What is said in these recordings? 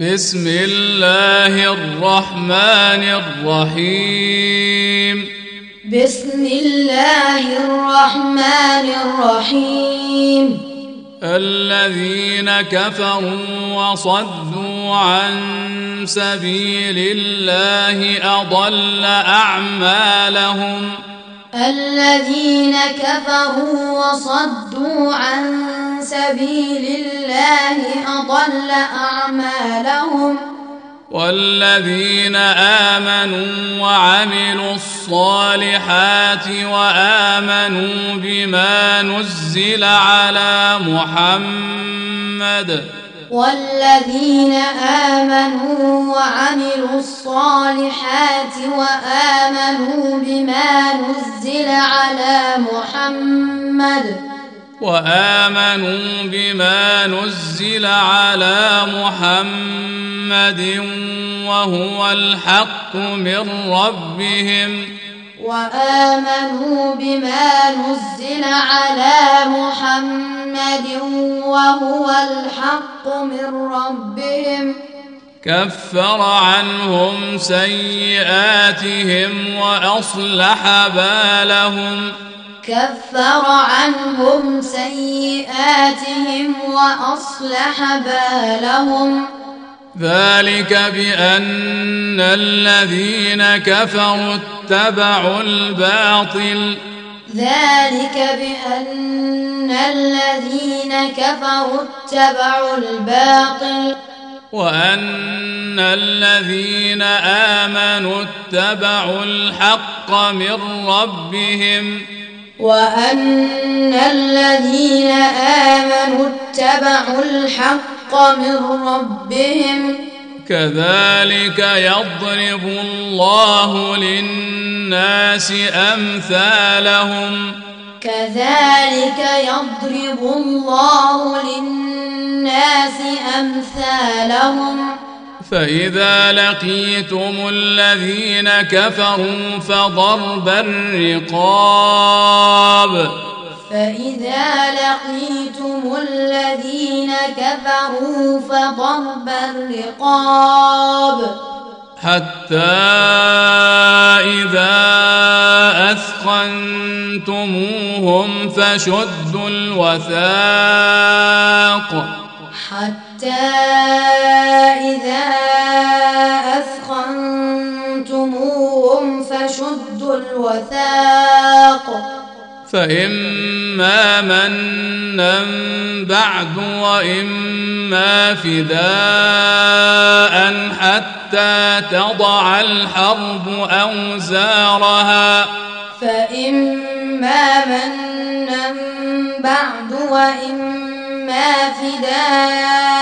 بسم الله الرحمن الرحيم. بسم الله الرحمن الرحيم. الذين كفروا وصدوا عن سبيل الله أضل أعمالهم. الذين كفروا وصدوا عن سبيل الله أضل أعمالهم. والذين آمنوا وعملوا الصالحات وآمنوا بما نزل على محمد والذين آمنوا وعملوا الصالحات وآمنوا بما نزل على محمد وآمنوا بما نزل على محمد وهو الحق من ربهم وآمنوا بما نزل على محمد وهو الحق من ربهم. كفر عنهم سيئاتهم وأصلح بالهم. كفر عنهم سيئاتهم وأصلح بالهم. ذلك بأن الذين كفروا اتبعوا الباطل. ذلك بأن الذين كفروا اتبعوا الباطل. وأن الذين آمنوا اتبعوا الحق من ربهم. وأن الذين آمنوا اتبعوا الحق من ربهم كذلك يضرب الله للناس أمثالهم. كذلك يضرب الله للناس أمثالهم. فإذا لقيتم الذين كفروا فضرب الرقاب. كفروا فضرب الرقاب. حتى إذا أثخنتموهم فشدوا الوثاق. حتى إذا أثخنتموهم فشدوا الوثاق. فإما منا بعد وإما فداء حتى تضع الحرب أوزارها فإما منا بعد وإما فداء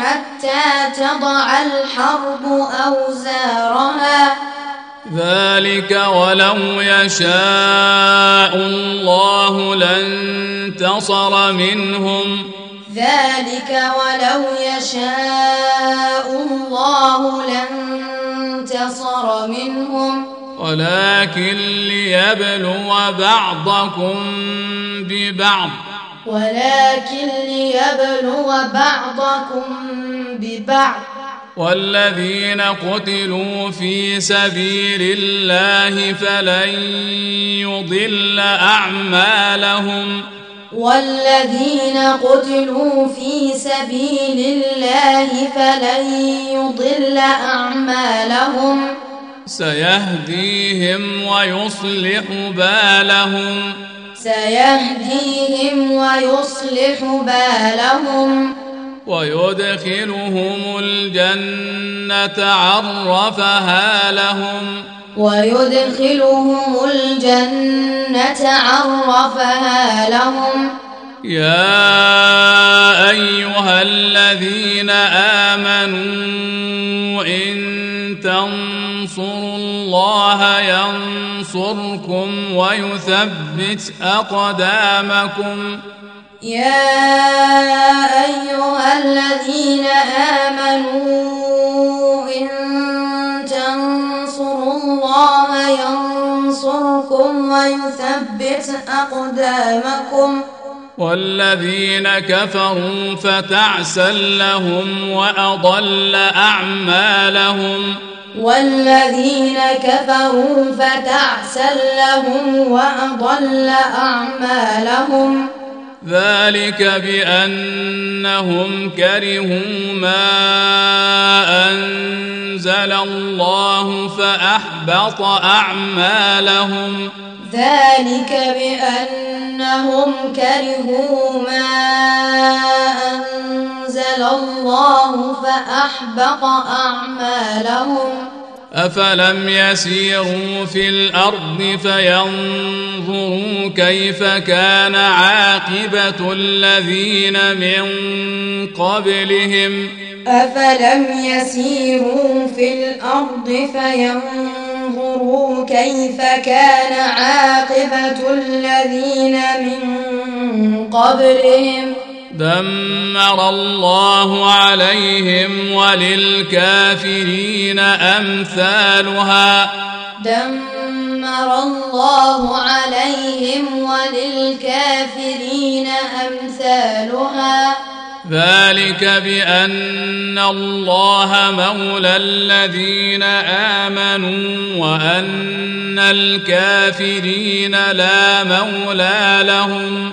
حتى تضع الحرب أوزارها ذلك ولو يشاء الله لانتصر منهم. ذلك ولو يشاء الله لانتصر منهم. ولكن ليبلو بعضكم ببعض. ولكن ليبلو بعضكم ببعض. والذين قتلوا في سبيل الله فلن يضل أعمالهم. والذين قتلوا في سبيل الله فلن يضل أعمالهم. سيهديهم ويصلح بالهم. سيهديهم ويصلح بالهم. ويدخلهم الجنة عرفها لهم. ويدخلهم الجنة عرفها لهم. يا أيها الذين آمنوا إن تنصروا الله ينصركم ويثبت أقدامكم. يا أيها الذين آمنوا إن تنصروا الله ينصركم ويثبت أقدامكم والذين كفروا فتعسا لهم وأضل أعمالهم والذين كفروا فتعسا لهم وأضل أعمالهم ذلك بأنهم كرهوا ما أنزل الله فأحبط أعمالهم. ذلك بأنهم كرهوا ما أنزل الله فأحبط أعمالهم. افلم يسيروا في الأرض فينظروا كيف كان عاقبه الذين من قبلهم افلم يسيروا في الأرض فينظروا كيف كان عاقبه الذين من قبلهم دمر الله عليهم وللكافرين أمثالها. دمر الله عليهم وللكافرين أمثالها. ذلك بأن الله مولى الذين آمنوا وأن الكافرين لا مولى لهم.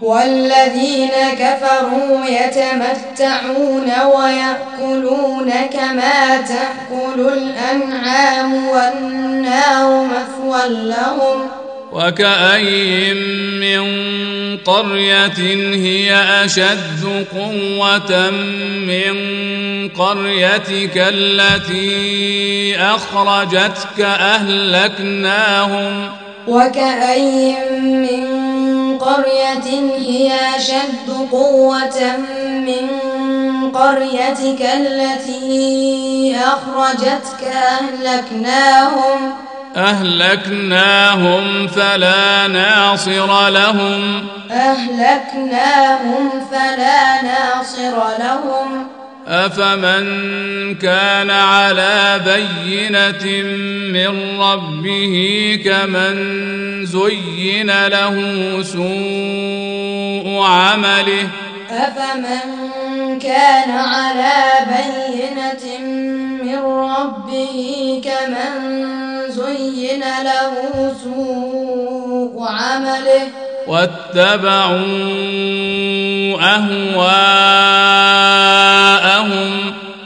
والذين كفروا يتمتعون ويأكلون كما تأكل الأنعام والنار مثوى لهم. وكأي من قرية هي أشد قوة من قريتك التي أخرجتك أهلكناهم. وكأي من قرية هي أشد قوة من قريتك التي أخرجتك أهلكناهم. أهلكناهم فلا ناصر لهم. أهلكناهم فلا ناصر لهم. أفمن كان على بينة من ربه كمن زين له سوء عمله؟ أفمن كان على بينة من ربه كمن زين له سوء عمله؟ واتبعوا أهواءهم.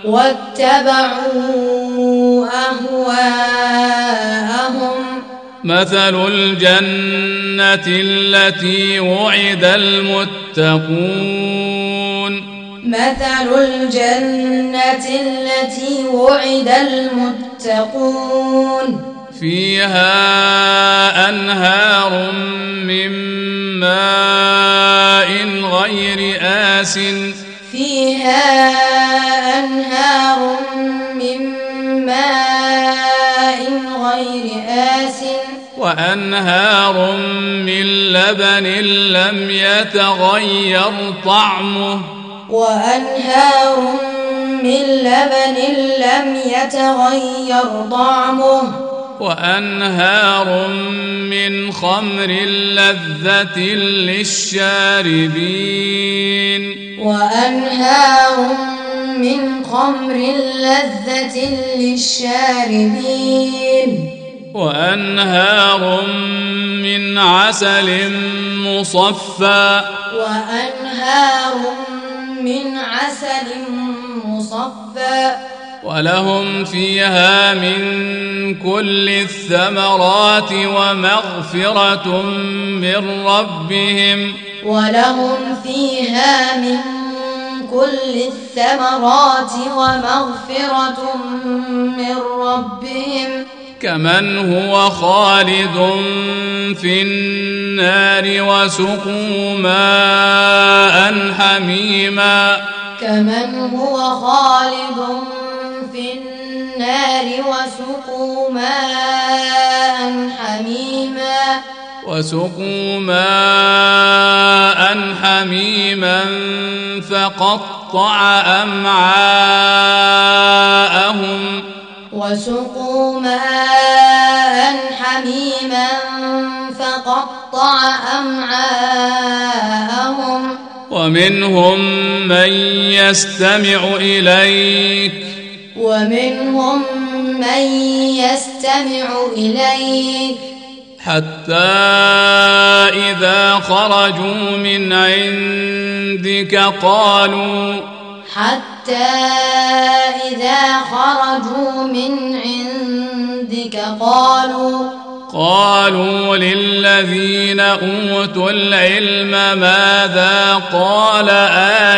واتبعوا أهواءهم. مثل الجنة التي وعد المتقون. مثل الجنة التي وعد المتقون. فيها أنهار من ماء غير آس فيها أنهار من ماء غير آس وأنهار من لبن لم يتغير طعمه. وأنهار من لبن لم يتغير طعمه. وأنهار من خمر لذة للشاربين. وأنهار من خمر لذة للشاربين. وأنهار من عسل مصفى. وأنهار من عسل مصفى. ولهم فيها من كل الثمرات ومغفرة من ربهم. ولهم فيها من كل الثمرات ومغفرة من ربهم. كمن هو خالد في النار وسقوا ماء حميما. كمن هو خالد في النار وسقوا ماء حميما. وسقوا ماء حميما فقطع أمعاءهم. وسقوا ماء حميما فقطع أمعاءهم. ومنهم من يستمع إليك. ومنهم من يستمع إليك. حتى إذا خرجوا من عندك قالوا حتى إذا خرجوا من عندك قالوا قالوا للذين أوتوا العلم ماذا قال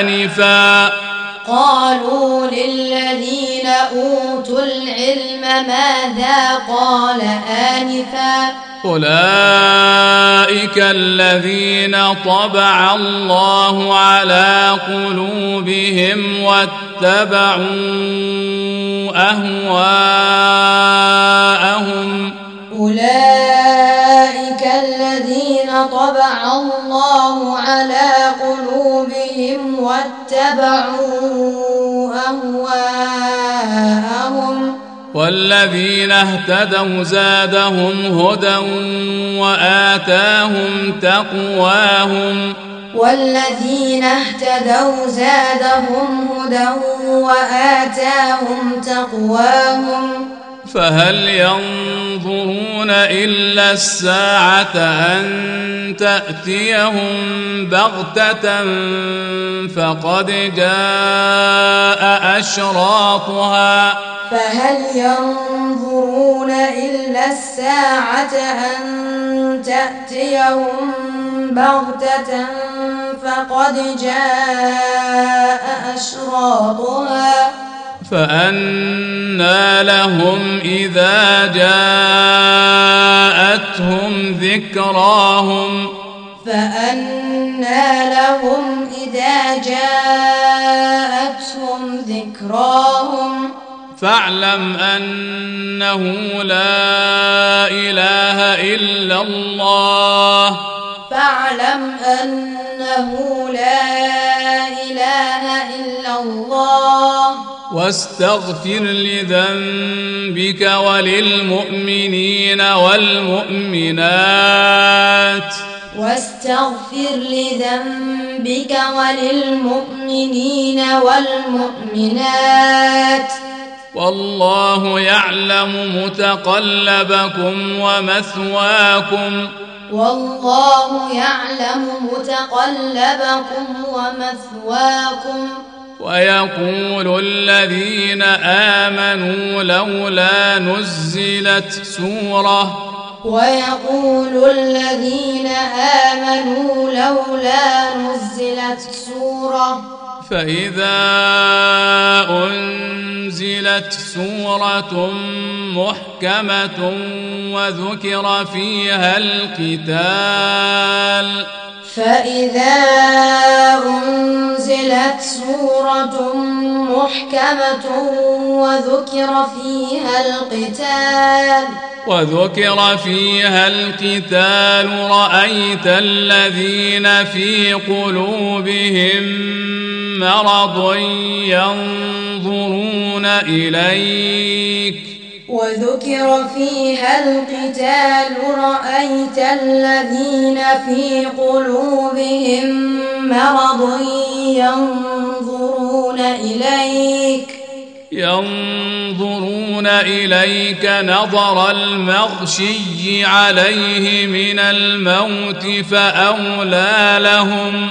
آنفا قالوا للذين أوتوا العلم ماذا قال آنفا أولئك الذين طبع الله على قلوبهم واتبعوا أهواءهم. أولئك الذين طبع الله على قلوبهم واتبعوا والذين اهتدوا زادهم هدى وآتاهم تقواهم والذين اهتدوا زادهم هدى وآتاهم تقواهم فهل ينظرون إلا الساعة أن تأتيهم بغتة فقد جاء أشراطها فهل ينظرون إلا الساعة أن تأتيهم بغتة فقد جاء أشراطها فأنى لهم إذا جاءتهم ذكراهم. فأنى لهم إذا جاءتهم ذكراهم. فاعلم أنه لا إله إلا الله. فاعلم أنه واستغفر لذنبك وللمؤمنين والمؤمنات. واستغفر لذنبك وللمؤمنين والمؤمنات. والله يعلم متقلبكم ومثواكم. والله يعلم متقلبكم ومثواكم. ويقول الذين آمنوا لولا نزلت سورة. ويقول الذين آمنوا لولا نزلت سورة. فإذا أنزلت سورة محكمة وذكر فيها القتال فإذا أنزلت سورة محكمة وذكر فيها القتال وذكر فيها القتال رأيت الذين في قلوبهم مرض ينظرون إليك وذكر فيها القتال رأيت الذين في قلوبهم مرض ينظرون إليك. ينظرون إليك نظر المغشي عليه من الموت فأولى لهم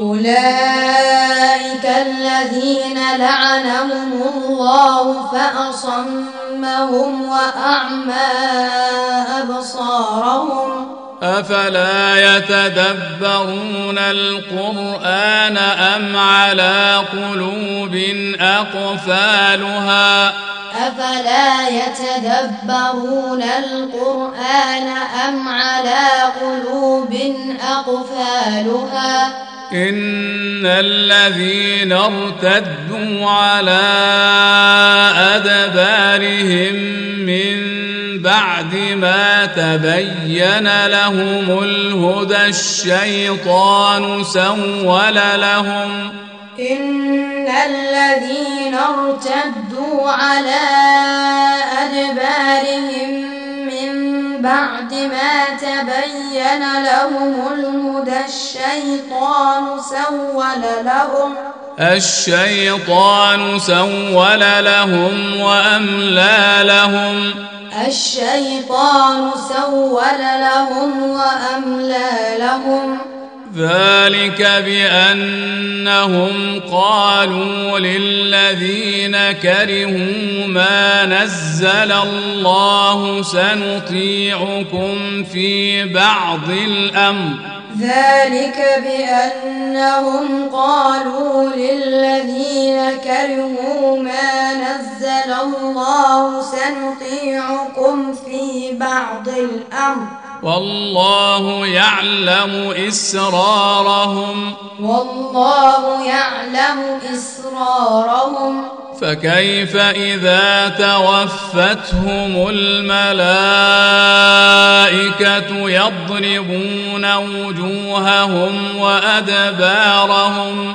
أولئك الذين لعنهم الله فأصمهم وأعمى أبصارهم. أفلا يتدبرون القرآن أم على قلوب أقفالها؟ أفلا يتدبرون القرآن أم على قلوب أقفالها؟ إن الذين ارتدوا على أدبارهم من بعد ما تبين لهم الهدى الشيطان سول لهم. إن الذين ارتدوا على أدبارهم من بعد ما تبين لهم الهدى الشيطان سول لهم. الشيطان سول لهم وأملى لهم. الشيطان سول لهم وأملى لهم. ذلك بأنهم قالوا للذين كرهوا ما نزل الله سنطيعكم في بعض الأمر. ذلك بأنهم قالوا للذين كرهوا ما نزل الله سنطيعكم في بعض الأمر. والله يعلم إسرارهم. والله يعلم إسرارهم. فكيف إذا توفتهم الملائكة يضربون وجوههم وأدبارهم؟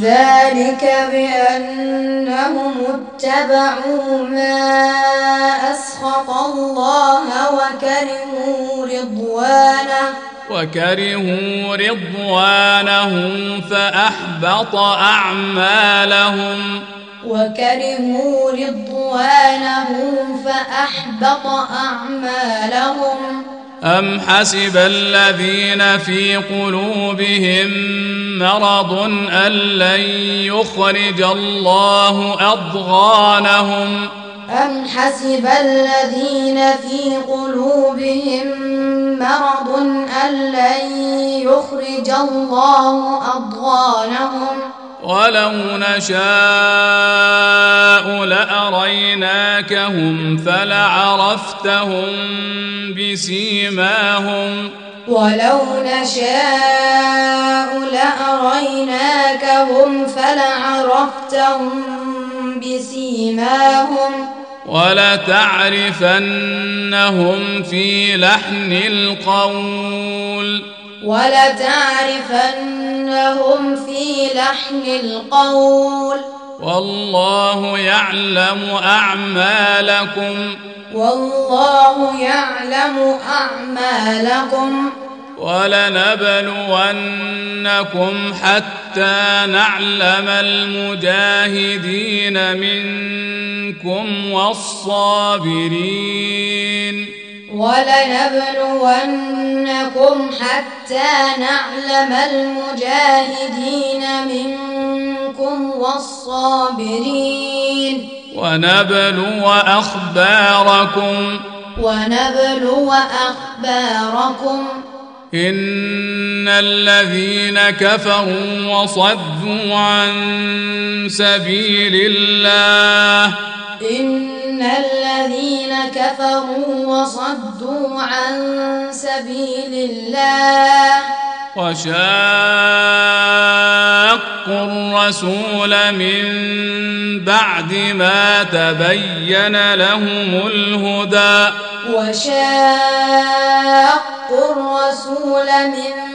ذلك بأنهم اتبعوا ما أسخط الله وكرهوا رضوانه. وكرهوا رضوانه فأحبط أعمالهم. وكرهوا رضوانه فأحبط أعمالهم. أم حسب الذين في قلوبهم مرض أن لن يخرج الله أضغانهم أم حسب الذين في قلوبهم مرض أن لن يخرج الله أضغانهم ولو نشاء لأريناكهم فلعرفتهم بسيماهم. ولو نشاء لأريناكهم فلعرفتهم بسيماهم. ولتعرفنهم في لحن القول. ولتعرفنهم في لحن القول. والله يعلم أعمالكم. والله يعلم أعمالكم. ولنبلونكم حتى نعلم المجاهدين منكم والصابرين. ولنبلونكم حتى نعلم المجاهدين منكم والصابرين. ونبلو أخباركم. ونبلو أخباركم إن الذين كفروا وصدوا عن سبيل الله. إن الذين كفروا وصدوا عن سبيل الله. وشاقوا الرسول من بعد ما تبين لهم الهدى. وشاقوا الرسول من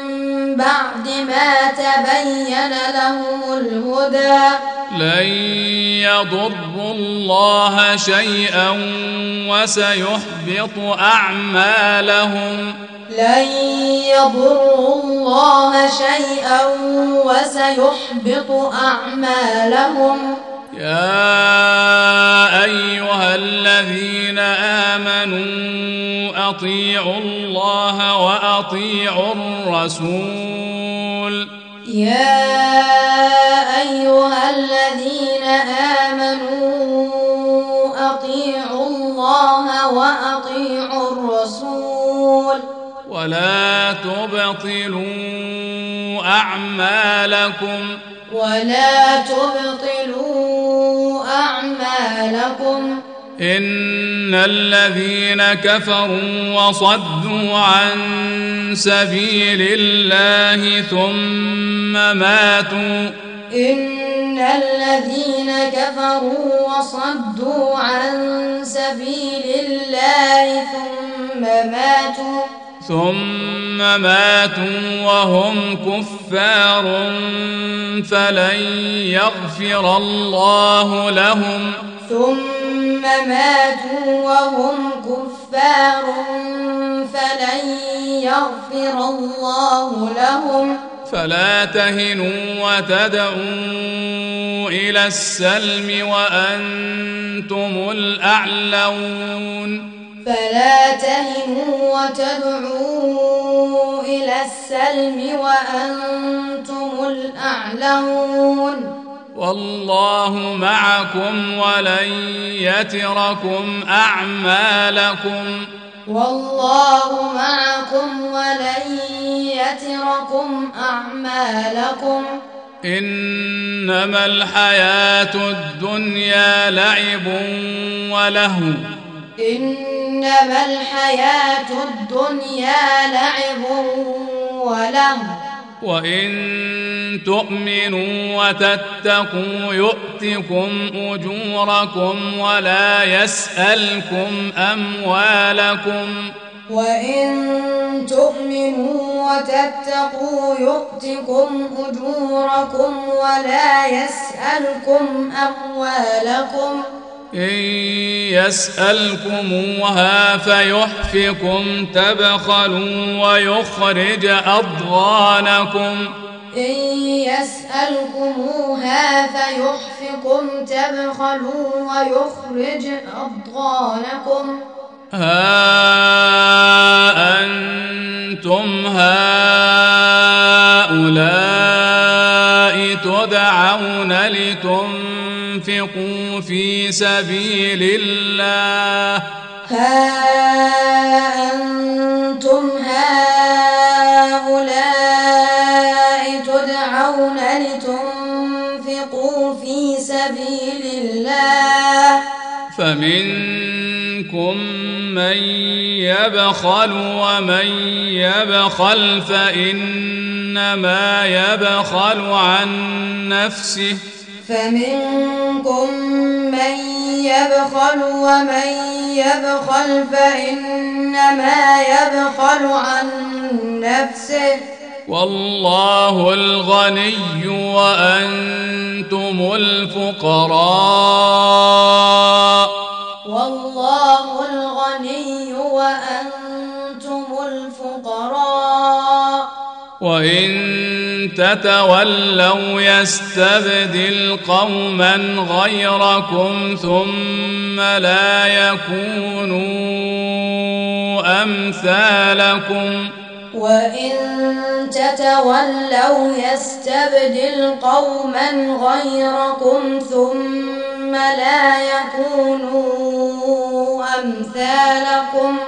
بعد ما تبين لهم الهدى. لن يضروا الله شيئا وسيحبط أعمالهم. لن يضروا الله شيئا وسيحبط أعمالهم. يا أيها الذين آمنوا أطيعوا الله وأطيعوا الرسول يا أيها الذين آمنوا أطيعوا الله وأطيعوا الرسول ولا تبطلوا أعمالكم ولا تبطلوا أعمالكم إن الذين كفروا وصدوا عن سبيل الله ثم ماتوا. إن الذين كفروا وصدوا عن سبيل الله ثم ماتوا. ثم ماتوا وهم كفار فلن يغفر الله لهم. ثم ماتوا وهم كفار فلن يغفر الله لهم. فلا تهنوا وتدعوا إلى السلم وأنتم الأعلون. فلا تهنوا وتدعوا إلى السلم وأنتم الأعلون. والله معكم ولن يتركم أعمالكم. والله معكم ولن يتركم أعمالكم. إنما الحياة الدنيا لعب ولهو. إنما الحياة الدنيا لعب ولهو. وإن تؤمنوا وتتقوا يؤتكم أجوركم ولا يسألكم أموالكم وإن تؤمنوا وتتقوا يؤتكم أجوركم ولا يسألكم أموالكم إن يسألكموها فيحفكم تبخلوا ويخرج أضغانكم. إن يسألكموها فيحفكم تبخلوا ويخرج أضغانكم. ها أنتم هؤلاء تدعون لتنفقوا في سبيل الله. ها أنتم هؤلاء تدعون لتنفقوا في سبيل الله؟ فمنكم من يبخل ومن يبخل فإنما يبخل عن نفسه. فمنكم من يبخل ومن يبخل فإنما يبخل عن نفسه. والله الغني وأنتم الفقراء. والله الغني وأنتم الفقراء. وإن تتولوا يستبدل قوما غيركم ثم لا يكونوا أمثالكم. وإن تتولوا يستبدل قوما غيركم ثم لا يكونوا أمثالكم.